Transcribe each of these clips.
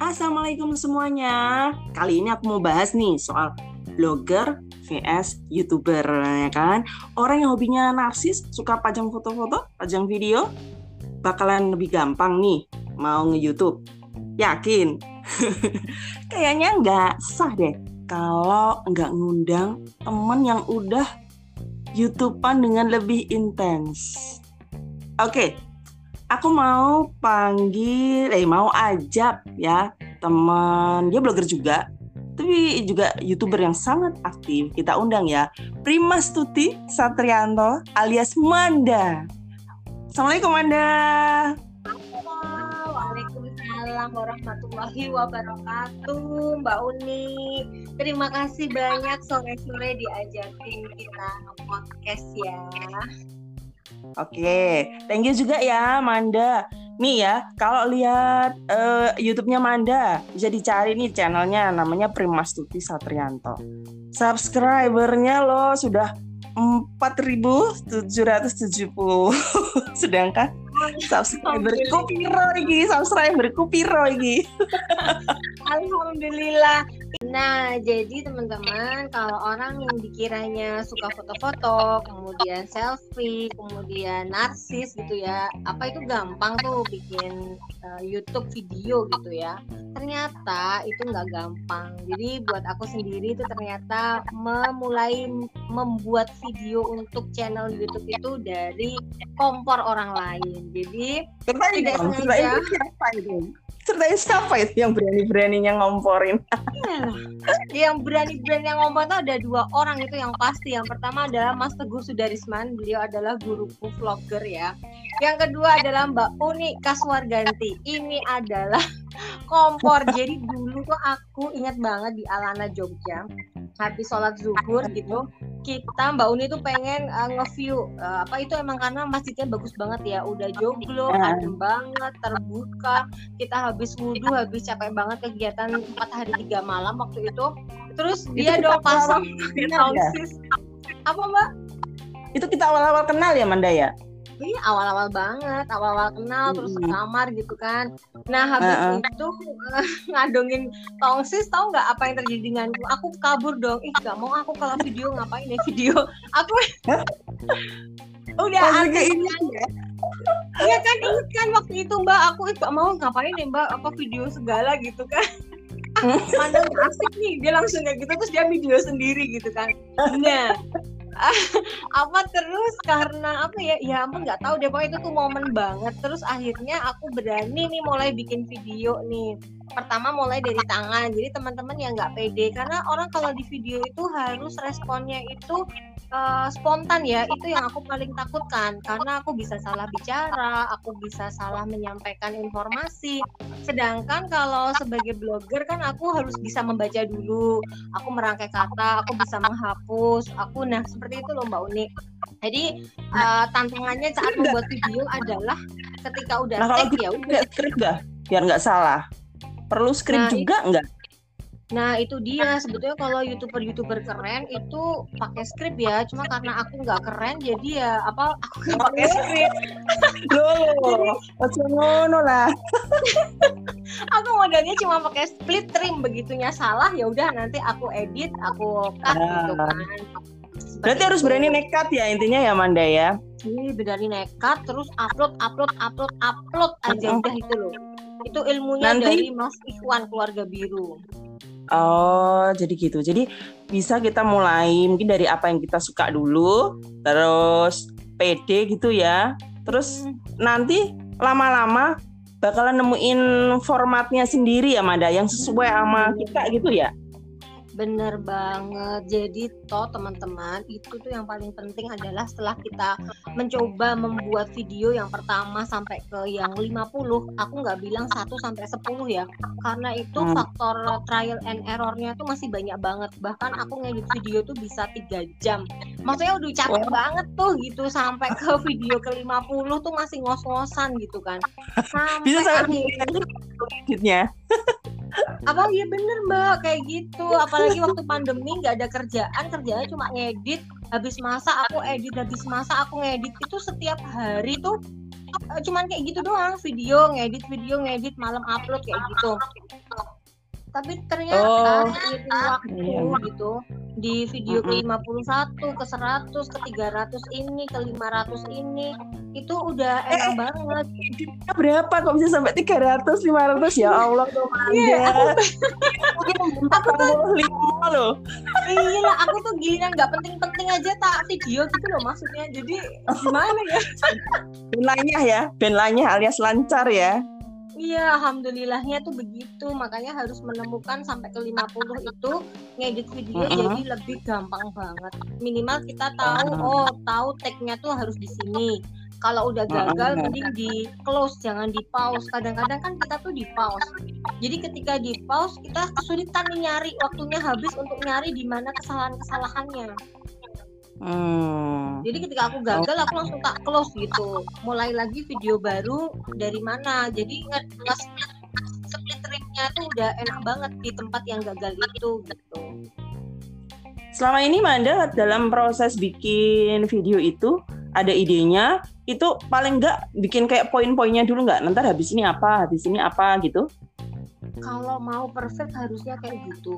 Assalamualaikum semuanya. Kali ini aku mau bahas nih soal blogger vs youtuber ya kan. Orang yang hobinya narsis, suka pajang foto-foto, pajang video, bakalan lebih gampang nih mau nge-youtube. Yakin? Kayaknya nggak sah deh kalau nggak ngundang temen yang udah youtubean dengan lebih intens. Oke, aku mau panggil, eh mau ajak ya teman, dia blogger juga, tapi juga youtuber yang sangat aktif. Kita undang ya, Primas Tuti Satrianto alias Manda. Assalamualaikum Manda. Waalaikumsalam warahmatullahi wabarakatuh Mbak Uni Terima kasih banyak sore-sore diajakin kita podcast ya Oke, thank you juga ya Manda. Nih ya, kalau lihat uh, YouTube-nya Manda, bisa dicari nih channelnya namanya Primas Tuti Satrianto. Subscribernya loh sudah 4.770. Sedangkan subscriberku piro iki, subscriberku piro iki. Alhamdulillah. Nah, jadi teman-teman, kalau orang yang dikiranya suka foto-foto, kemudian selfie, kemudian narsis gitu ya, apa itu gampang tuh bikin uh, YouTube video gitu ya. Ternyata itu nggak gampang. Jadi buat aku sendiri itu ternyata memulai membuat video untuk channel YouTube itu dari kompor orang lain. Jadi tidak dong, sengaja. Siapa itu? Ceritain siapa itu yang berani-beraninya ngomporin? Iya. yang berani-berani yang ngompor itu ada dua orang itu yang pasti. Yang pertama adalah Mas Teguh Sudarisman, beliau adalah guruku vlogger ya. Yang kedua adalah Mbak Uni Kaswarganti. Ini adalah kompor. Jadi dulu tuh aku ingat banget di Alana Jogja habis sholat zuhur gitu kita Mbak Uni tuh pengen uh, nge-view uh, apa itu emang karena masjidnya bagus banget ya udah joglo adem banget terbuka kita habis wudhu habis capek banget kegiatan empat hari tiga malam waktu itu terus dia dong pasang tongsis apa Mbak? Itu kita awal-awal kenal ya Manda ya iya awal-awal banget awal-awal kenal terus ke kamar gitu kan. Nah habis uh -uh. itu uh, ngadongin tongsis tahu nggak apa yang terjadi denganku aku kabur dong. Ih gak mau aku kalau video ngapain ya video? Aku udah agak ini? ya Iya kan ini kan waktu itu mbak aku gak mau ngapain nih mbak? Apa video segala gitu kan. Mandang asik nih dia langsung kayak gitu terus dia video sendiri gitu kan. Nah apa terus karena apa ya? Ya ampun nggak tahu deh pokoknya itu tuh momen banget. Terus akhirnya aku berani nih mulai bikin video nih. Pertama mulai dari tangan. Jadi teman-teman yang nggak pede karena orang kalau di video itu harus responnya itu uh, spontan ya itu yang aku paling takutkan. Karena aku bisa salah bicara aku bisa salah menyampaikan informasi. Sedangkan kalau sebagai blogger kan aku harus bisa membaca dulu. Aku merangkai kata aku bisa menghapus. Aku nah seperti itu loh Mbak Uni. Jadi uh, tantangannya saat membuat video adalah ketika udah nah, take ya udah. skrip biar nggak salah. Perlu skrip nah, juga enggak? Nah itu dia sebetulnya kalau youtuber-youtuber keren itu pakai skrip ya, cuma karena aku nggak keren jadi ya apa aku nggak pakai skrip. Loh, ngono lah. aku modalnya cuma pakai split trim begitunya salah ya udah nanti aku edit, aku cut ah. gitu kan. Berarti harus berani nekat ya intinya ya Manda ya. Iya, berani nekat terus upload, upload, upload, upload aja udah itu loh. Itu ilmunya Nanti... dari Mas Ikhwan keluarga biru. Oh, jadi gitu. Jadi bisa kita mulai mungkin dari apa yang kita suka dulu, terus PD gitu ya. Terus hmm. nanti lama-lama bakalan nemuin formatnya sendiri ya Manda yang sesuai sama kita gitu ya. Bener banget. Jadi toh teman-teman itu tuh yang paling penting adalah setelah kita mencoba membuat video yang pertama sampai ke yang 50, aku nggak bilang 1 sampai 10 ya. Karena itu hmm. faktor trial and errornya tuh masih banyak banget. Bahkan aku ngedit video tuh bisa tiga jam. Maksudnya udah capek oh. banget tuh gitu sampai ke video ke 50 tuh masih ngos-ngosan gitu kan. Sampai bisa akhirnya apa? Iya bener mbak. Kayak gitu. Apalagi waktu pandemi nggak ada kerjaan kerjanya cuma ngedit. Habis masak aku edit. Habis masak aku ngedit. Itu setiap hari tuh uh, cuman kayak gitu doang. Video ngedit video ngedit malam upload kayak gitu tapi ternyata Oh. seiring waktu Iya. gitu di video ke Mm-mm. 51 ke 100 ke 300 ini ke 500 ini itu udah enak banget Editnya berapa kok bisa sampai 300 500 ya Allah Iya, Komanda. Mungkin aku tuh 45 loh. iya lah aku tuh giliran nggak penting-penting aja tak video gitu loh maksudnya jadi gimana ya Ben lainnya ya, ben lainnya alias lancar ya. Iya, alhamdulillahnya tuh begitu. Makanya harus menemukan sampai ke 50 itu ngedit video Mm-mm. jadi lebih gampang banget. Minimal kita tahu, Mm. oh, tahu tag-nya tuh harus di sini. Kalau udah gagal Mm-mm. mending di close, jangan di pause. Kadang-kadang kan kita tuh di pause. Jadi ketika di pause kita kesulitan nih nyari, waktunya habis untuk nyari di mana kesalahan-kesalahannya. Hmm. Jadi ketika aku gagal aku langsung tak close gitu. Mulai lagi video baru dari mana. Jadi nge nge split tripnya tuh udah enak banget di tempat yang gagal itu gitu. Selama ini Manda dalam proses bikin video itu ada idenya, itu paling enggak bikin kayak poin-poinnya dulu nggak? Nanti habis ini apa, habis ini apa gitu. Kalau mau perfect harusnya kayak gitu.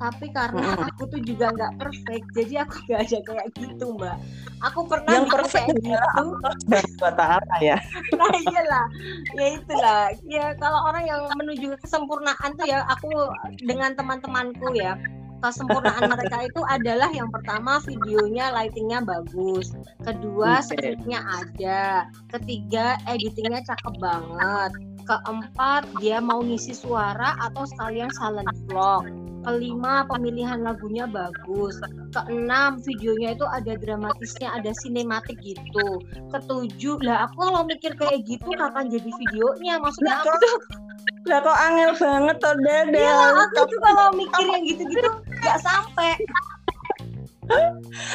Tapi karena Mm-mm. aku tuh juga nggak perfect, jadi aku nggak ada kayak gitu mbak. Aku pernah Yang perfect kayak gitu. Buat Ta'ala ya. nah iyalah ya itulah ya kalau orang yang menuju kesempurnaan tuh ya aku dengan teman-temanku ya kesempurnaan mereka itu adalah yang pertama videonya lightingnya bagus kedua scriptnya ada ketiga editingnya cakep banget keempat dia mau ngisi suara atau sekalian silent vlog. Kelima pemilihan lagunya bagus. Keenam videonya itu ada dramatisnya ada sinematik gitu. Ketujuh lah aku kalau mikir kayak gitu kapan jadi videonya? Maksudnya Lah, aku tuh Lah kok angel banget tuh ya Dada. aku tuh kalau mikir yang gitu-gitu nggak sampai.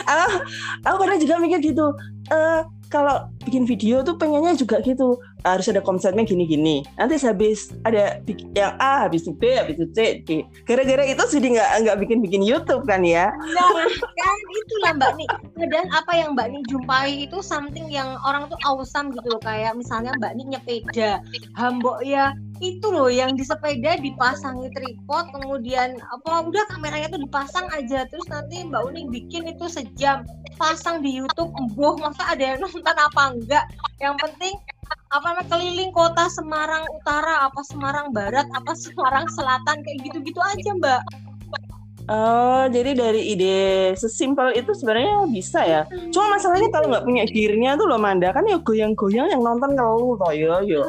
Aku, aku kadang juga mikir gitu. Eh kalau bikin video tuh pengennya juga gitu harus ada konsepnya gini-gini. Nanti habis ada yang A, habis itu B, habis itu C, D. Gara-gara itu jadi nggak nggak bikin-bikin YouTube kan ya? nah kan itulah mbak nih dan apa yang mbak nih jumpai itu something yang orang tuh awesome gitu loh kayak misalnya mbak nih nyepeda hambok ya itu loh yang di sepeda dipasangi tripod kemudian apa udah kameranya tuh dipasang aja terus nanti mbak Uning bikin itu sejam pasang di YouTube emboh masa ada yang nonton apa enggak yang penting apa namanya keliling kota Semarang Utara apa Semarang Barat apa Semarang Selatan kayak gitu-gitu aja mbak Oh, jadi dari ide sesimpel itu sebenarnya bisa ya. Cuma masalahnya kalau nggak punya gearnya tuh loh Manda kan ya goyang-goyang yang nonton kalau toh ya yo.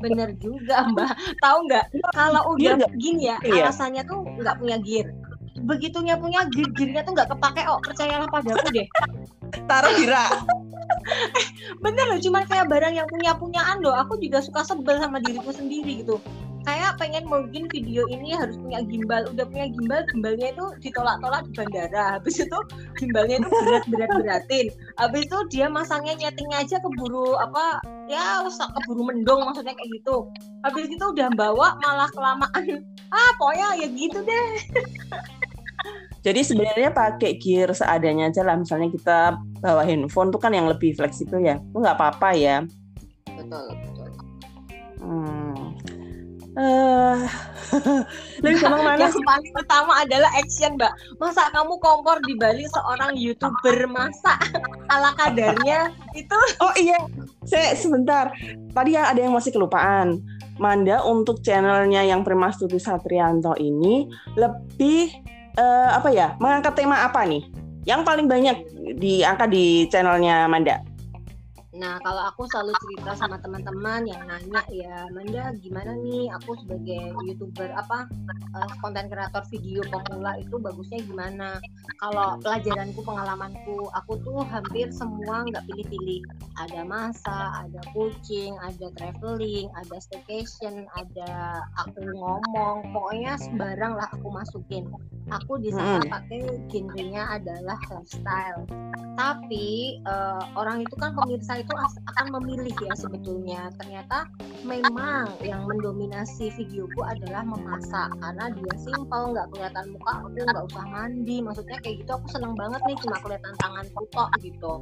bener juga mbak tahu nggak kalau Gear udah nggak? gini ya Iya. alasannya tuh nggak punya gear begitunya punya gear gearnya tuh nggak kepake oh percayalah padaku deh Taruh di rak. Bener loh cuman kayak barang yang punya punyaan loh. Aku juga suka sebel sama diriku sendiri gitu. Kayak pengen mungkin video ini harus punya gimbal. Udah punya gimbal gimbalnya itu ditolak-tolak di bandara. Habis itu gimbalnya itu berat berat beratin. Habis itu dia masangnya nyetingnya aja keburu apa ya keburu mendong maksudnya kayak gitu. Habis itu udah bawa malah kelamaan. Ah pokoknya ya gitu deh. Jadi sebenarnya pakai gear seadanya aja lah. Misalnya kita bawa handphone tuh kan yang lebih fleksibel ya. Itu nggak apa-apa ya. betul betul Hmm. Eh, lebih gampang mana yang sih? paling utama adalah action mbak masa kamu kompor di Bali seorang youtuber masa ala kadarnya itu Oh iya, saya sebentar. Tadi ya ada yang masih kelupaan. Manda untuk channelnya yang Primastuti Satrianto ini lebih eh, apa ya? Mengangkat tema apa nih? Yang paling banyak diangkat di channelnya Manda. Nah, kalau aku selalu cerita sama teman-teman yang nanya ya, Manda gimana nih aku sebagai YouTuber apa eh, konten kreator video pemula itu bagusnya gimana? Kalau pelajaranku, pengalamanku, aku tuh hampir semua nggak pilih-pilih. Ada masa, ada kucing, ada traveling, ada staycation, ada aku ngomong, pokoknya sembarang lah aku masukin. aku di sana pakai genrenya adalah lifestyle tapi uh, orang itu kan pemirsa itu akan memilih ya sebetulnya. Ternyata memang yang mendominasi videoku adalah memasak karena dia simpel nggak kelihatan muka aku nggak usah mandi. Maksudnya kayak gitu aku seneng banget nih cuma kelihatan tangan tok gitu.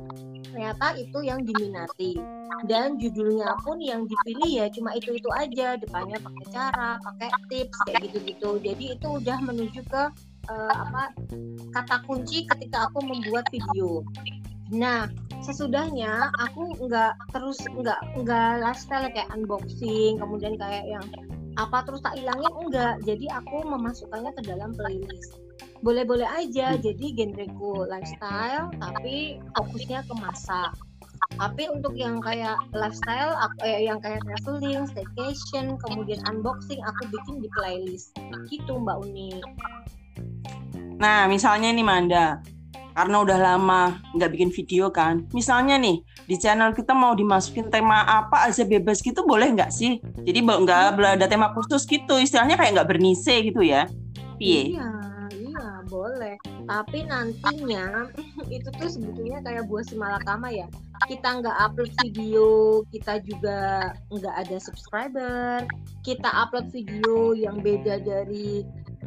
Ternyata itu yang diminati. Dan judulnya pun yang dipilih ya cuma itu itu aja. Depannya pakai cara pakai tips kayak gitu gitu jadi itu udah menuju ke uh, apa kata kunci ketika aku membuat video. Nah, sesudahnya aku nggak terus nggak nggak lifestyle kayak unboxing, kemudian kayak yang apa terus tak hilangin enggak. Jadi aku memasukkannya ke dalam playlist. Boleh-boleh aja. Hmm. Jadi genreku lifestyle, tapi fokusnya ke masak. Tapi untuk yang kayak lifestyle, eh, yang kayak traveling, staycation, kemudian unboxing, aku bikin di playlist. Gitu Mbak Uni. Nah, misalnya nih Manda, karena udah lama nggak bikin video kan, misalnya nih di channel kita mau dimasukin tema apa aja bebas gitu boleh nggak sih? Jadi nggak ada tema khusus gitu, istilahnya kayak nggak bernise gitu ya? Iya, iya boleh. Tapi nantinya itu tuh sebetulnya kayak buah simalakama ya. Kita nggak upload video, kita juga nggak ada subscriber. Kita upload video yang beda dari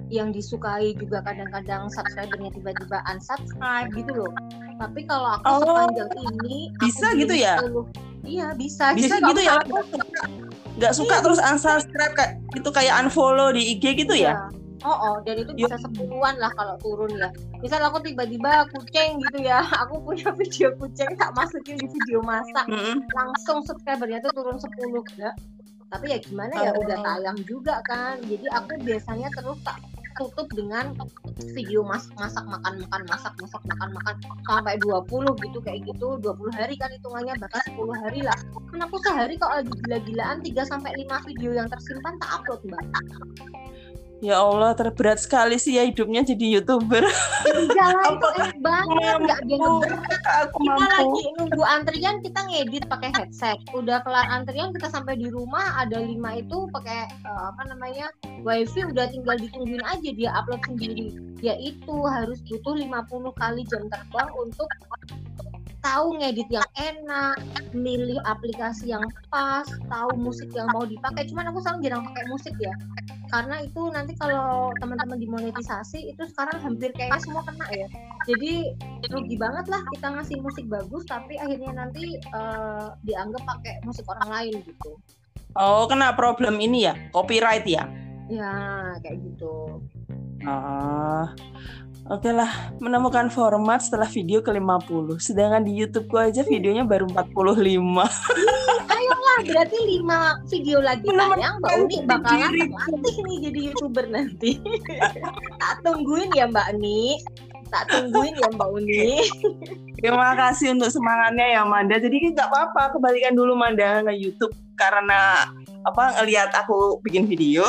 yang disukai juga kadang-kadang subscribernya tiba-tiba unsubscribe gitu loh tapi kalau aku oh, sepanjang ini bisa gitu ya 10, iya bisa bisa gitu ya nggak suka iya, terus unsubscribe kayak itu kayak unfollow di IG gitu ya, ya? Oh, oh, dan itu bisa sepuluhan lah kalau turun ya. Misal aku tiba-tiba kucing gitu ya, aku punya video kucing tak masukin di video masak, mm -hmm. langsung subscribernya tuh turun sepuluh ya. Tapi ya gimana ya, udah oh. tayang juga kan. Jadi aku biasanya terus tak tutup dengan video mas masak makan makan masak masak makan makan sampai 20 gitu kayak gitu. 20 hari kan hitungannya bahkan 10 hari lah. Aku sehari kok lagi gila-gilaan 3 sampai 5 video yang tersimpan tak upload mbak Ya Allah, terberat sekali sih ya hidupnya jadi youtuber. Jalan itu enak banget, nggak dia Kita lagi nunggu antrian, kita ngedit pakai headset. Udah kelar antrian, kita sampai di rumah ada lima itu pakai uh, apa namanya wifi, udah tinggal ditungguin aja dia upload sendiri. Ya itu harus butuh 50 kali jam terbang untuk tahu ngedit yang enak, milih aplikasi yang pas, tahu musik yang mau dipakai. Cuman aku selalu jarang pakai musik ya karena itu nanti kalau teman-teman dimonetisasi itu sekarang hampir kayaknya semua kena ya. Jadi rugi banget lah kita ngasih musik bagus tapi akhirnya nanti uh, dianggap pakai musik orang lain gitu. Oh kena problem ini ya? Copyright ya? Ya kayak gitu. Ah Oke lah, menemukan format setelah video ke-50. Sedangkan di YouTube gua aja videonya baru 45. Ayolah, berarti 5 video lagi tayang Mbak Uni bakalan terlatih nih jadi YouTuber nanti. tak tungguin ya Mbak Uni. Tak tungguin ya Mbak Uni. Terima kasih untuk semangatnya ya Manda. Jadi nggak apa-apa, kembalikan dulu Manda ke YouTube karena apa ngelihat aku bikin video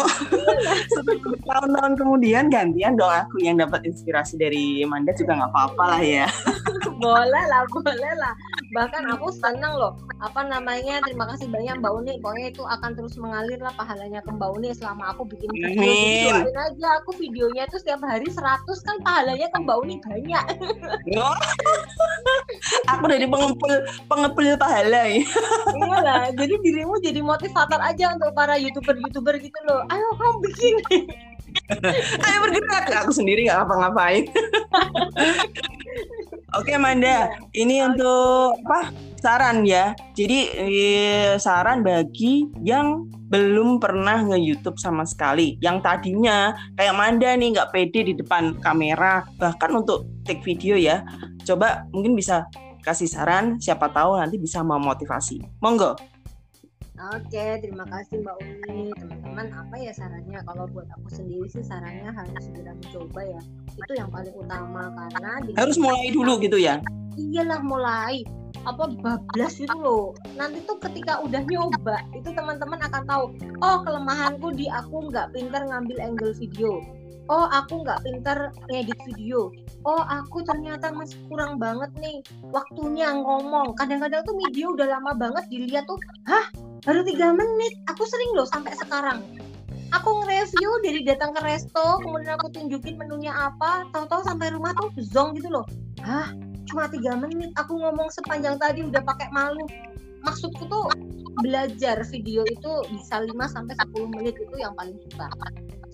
tahun-tahun kemudian gantian dong aku yang dapat inspirasi dari Manda juga nggak apa-apa lah ya boleh lah boleh lah. Bahkan aku senang loh. Apa namanya terima kasih banyak Mbak Uni. Pokoknya itu akan terus mengalir lah pahalanya ke Mbak Uni selama aku bikin video. Amin. aja aku videonya itu setiap hari 100 kan pahalanya ke Mbak Uni banyak. Aku dari pengepul pengepul pahala ya. Iya lah jadi dirimu jadi motivator aja untuk para youtuber youtuber gitu loh. Ayo kamu bikin. Ayo bergerak. Aku sendiri nggak ngapa-ngapain Oke Manda, ini okay. untuk apa? Saran ya. Jadi eh, saran bagi yang belum pernah nge-YouTube sama sekali. Yang tadinya kayak Manda nih nggak pede di depan kamera, bahkan untuk take video ya. Coba mungkin bisa kasih saran, siapa tahu nanti bisa memotivasi. Monggo. Oke, terima kasih Mbak Uni. Teman-teman, apa ya sarannya? Kalau buat aku sendiri sih sarannya harus segera mencoba ya. Itu yang paling utama karena harus mulai dulu gitu ya. Iyalah mulai. Apa bablas itu loh. Nanti tuh ketika udah nyoba itu teman-teman akan tahu oh kelemahanku di aku nggak pinter ngambil angle video. Oh aku nggak pinter ngedit video. Oh aku ternyata masih kurang banget nih waktunya ngomong. Kadang-kadang tuh video udah lama banget dilihat tuh hah? Baru tiga menit? Aku sering loh sampai sekarang aku nge-review dari datang ke resto kemudian aku tunjukin menunya apa. Tahu-tahu sampai rumah tuh zong gitu loh. Hah? Cuma tiga menit. Aku ngomong sepanjang tadi udah pakai malu. Maksudku tuh belajar video itu bisa 5 sampai 10 menit itu yang paling susah.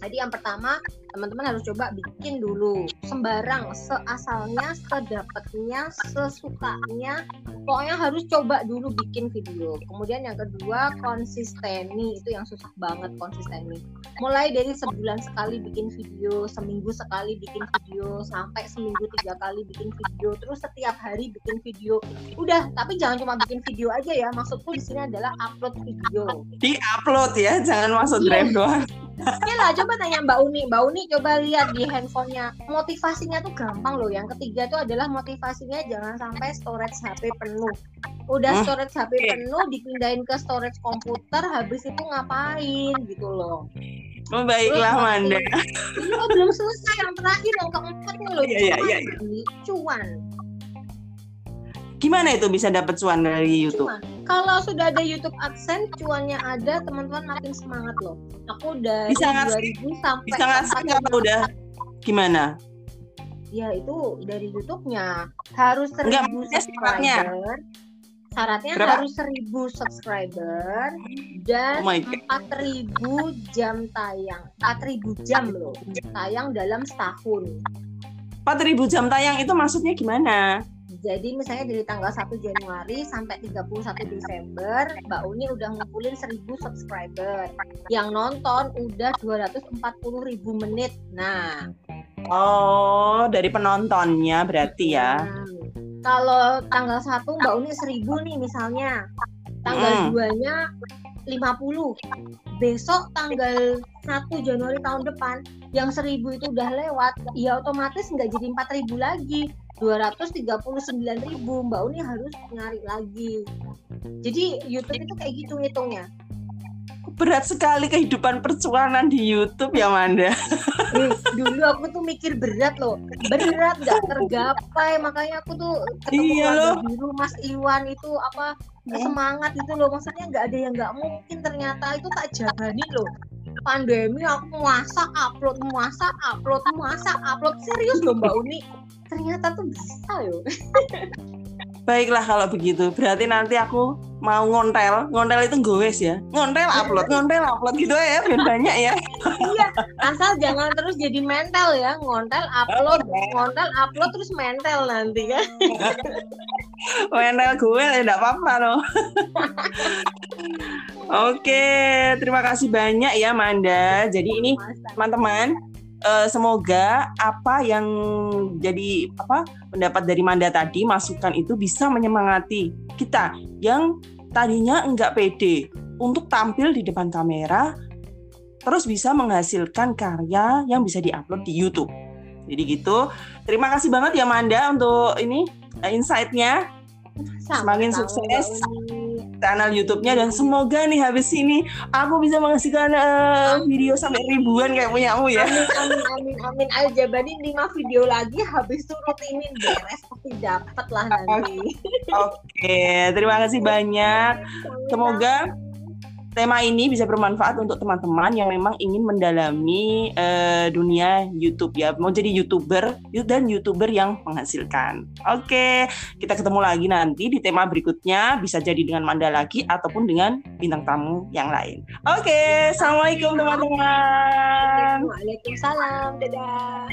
Jadi yang pertama teman-teman harus coba bikin dulu sembarang seasalnya, sedapatnya, sesukanya. Pokoknya harus coba dulu bikin video. Kemudian yang kedua konsisteni itu yang susah banget konsisteni. Mulai dari sebulan sekali bikin video, seminggu sekali bikin video, sampai seminggu tiga kali bikin video, terus setiap hari bikin video. Udah, tapi jangan cuma bikin video aja ya. Maksudku di sini adalah upload video. Di upload ya, jangan masuk yeah. drive doang. Oke lah, coba tanya Mbak Uni. Mbak Uni coba lihat di handphonenya. Motivasinya tuh gampang loh. Yang ketiga tuh adalah motivasinya jangan sampai storage HP penuh. Udah storage HP penuh, dipindahin ke storage komputer, habis itu ngapain gitu loh. Oh baiklah Terus, Manda. Ini oh, belum selesai yang terakhir yang keempat nih loh. Iya iya iya. Cuan. Gimana itu bisa dapat cuan dari YouTube? Cuan. Kalau sudah ada YouTube AdSense, cuannya ada, teman-teman makin semangat loh. Aku udah bisa ngasih, 2000 sampai bisa ngasih apa udah gimana? Ya itu dari YouTube-nya harus seribu subscriber. Syaratnya Berapa? harus seribu subscriber dan oh empat oh ribu jam tayang. Empat ribu jam loh tayang dalam setahun. Empat ribu jam tayang itu maksudnya gimana? Jadi misalnya dari tanggal 1 Januari sampai 31 Desember, Mbak Uni udah ngumpulin 1000 subscriber. Yang nonton udah 240 ribu menit. Nah. Oh, dari penontonnya berarti ya. Hmm. Kalau tanggal 1 Mbak Uni 1000 nih misalnya. Tanggal hmm. 2-nya 50. Besok tanggal 1 Januari tahun depan yang 1000 itu udah lewat, ya otomatis nggak jadi 4000 lagi. 239 ribu. Mbak Uni harus nyari lagi. Jadi YouTube itu kayak gitu ngitungnya berat sekali kehidupan percuanan di YouTube ya Manda. Eh, dulu aku tuh mikir berat loh, berat gak tergapai. Makanya aku tuh ketemu iya loh. biru Mas Iwan itu apa eh? semangat itu loh. Maksudnya nggak ada yang nggak mungkin. Ternyata itu tak jabani loh. Pandemi aku muasa upload muasa upload muasa upload. Serius loh Mbak Uni. Ternyata tuh bisa yo Baiklah kalau begitu. Berarti nanti aku mau ngontel. Ngontel itu gowes ya. Ngontel upload, ngontel upload gitu ya, biar banyak ya. iya, asal jangan terus jadi mental ya. Ngontel upload, ngontel upload terus mental nanti kan. mental gue ya enggak apa-apa loh. Oke, terima kasih banyak ya Manda. Jadi ini teman-teman uh, semoga apa yang jadi apa pendapat dari Manda tadi masukan itu bisa menyemangati kita yang tadinya enggak pede untuk tampil di depan kamera terus bisa menghasilkan karya yang bisa diupload di YouTube. Jadi gitu. Terima kasih banget ya Manda untuk ini uh, insight-nya. Semakin sukses channel YouTube-nya dan semoga nih habis ini aku bisa menghasilkan uh, video sampai ribuan kayak punyamu ya. Amin amin amin amin. Ayo jabani lima video lagi habis itu rutinin beres pasti dapat lah nanti. Oke, terima kasih banyak. Semoga tema ini bisa bermanfaat untuk teman-teman yang memang ingin mendalami uh, dunia YouTube ya, mau jadi youtuber dan youtuber yang menghasilkan. Oke, kita ketemu lagi nanti di tema berikutnya, bisa jadi dengan Manda lagi ataupun dengan bintang tamu yang lain. Oke, assalamualaikum teman-teman. Waalaikumsalam, dadah.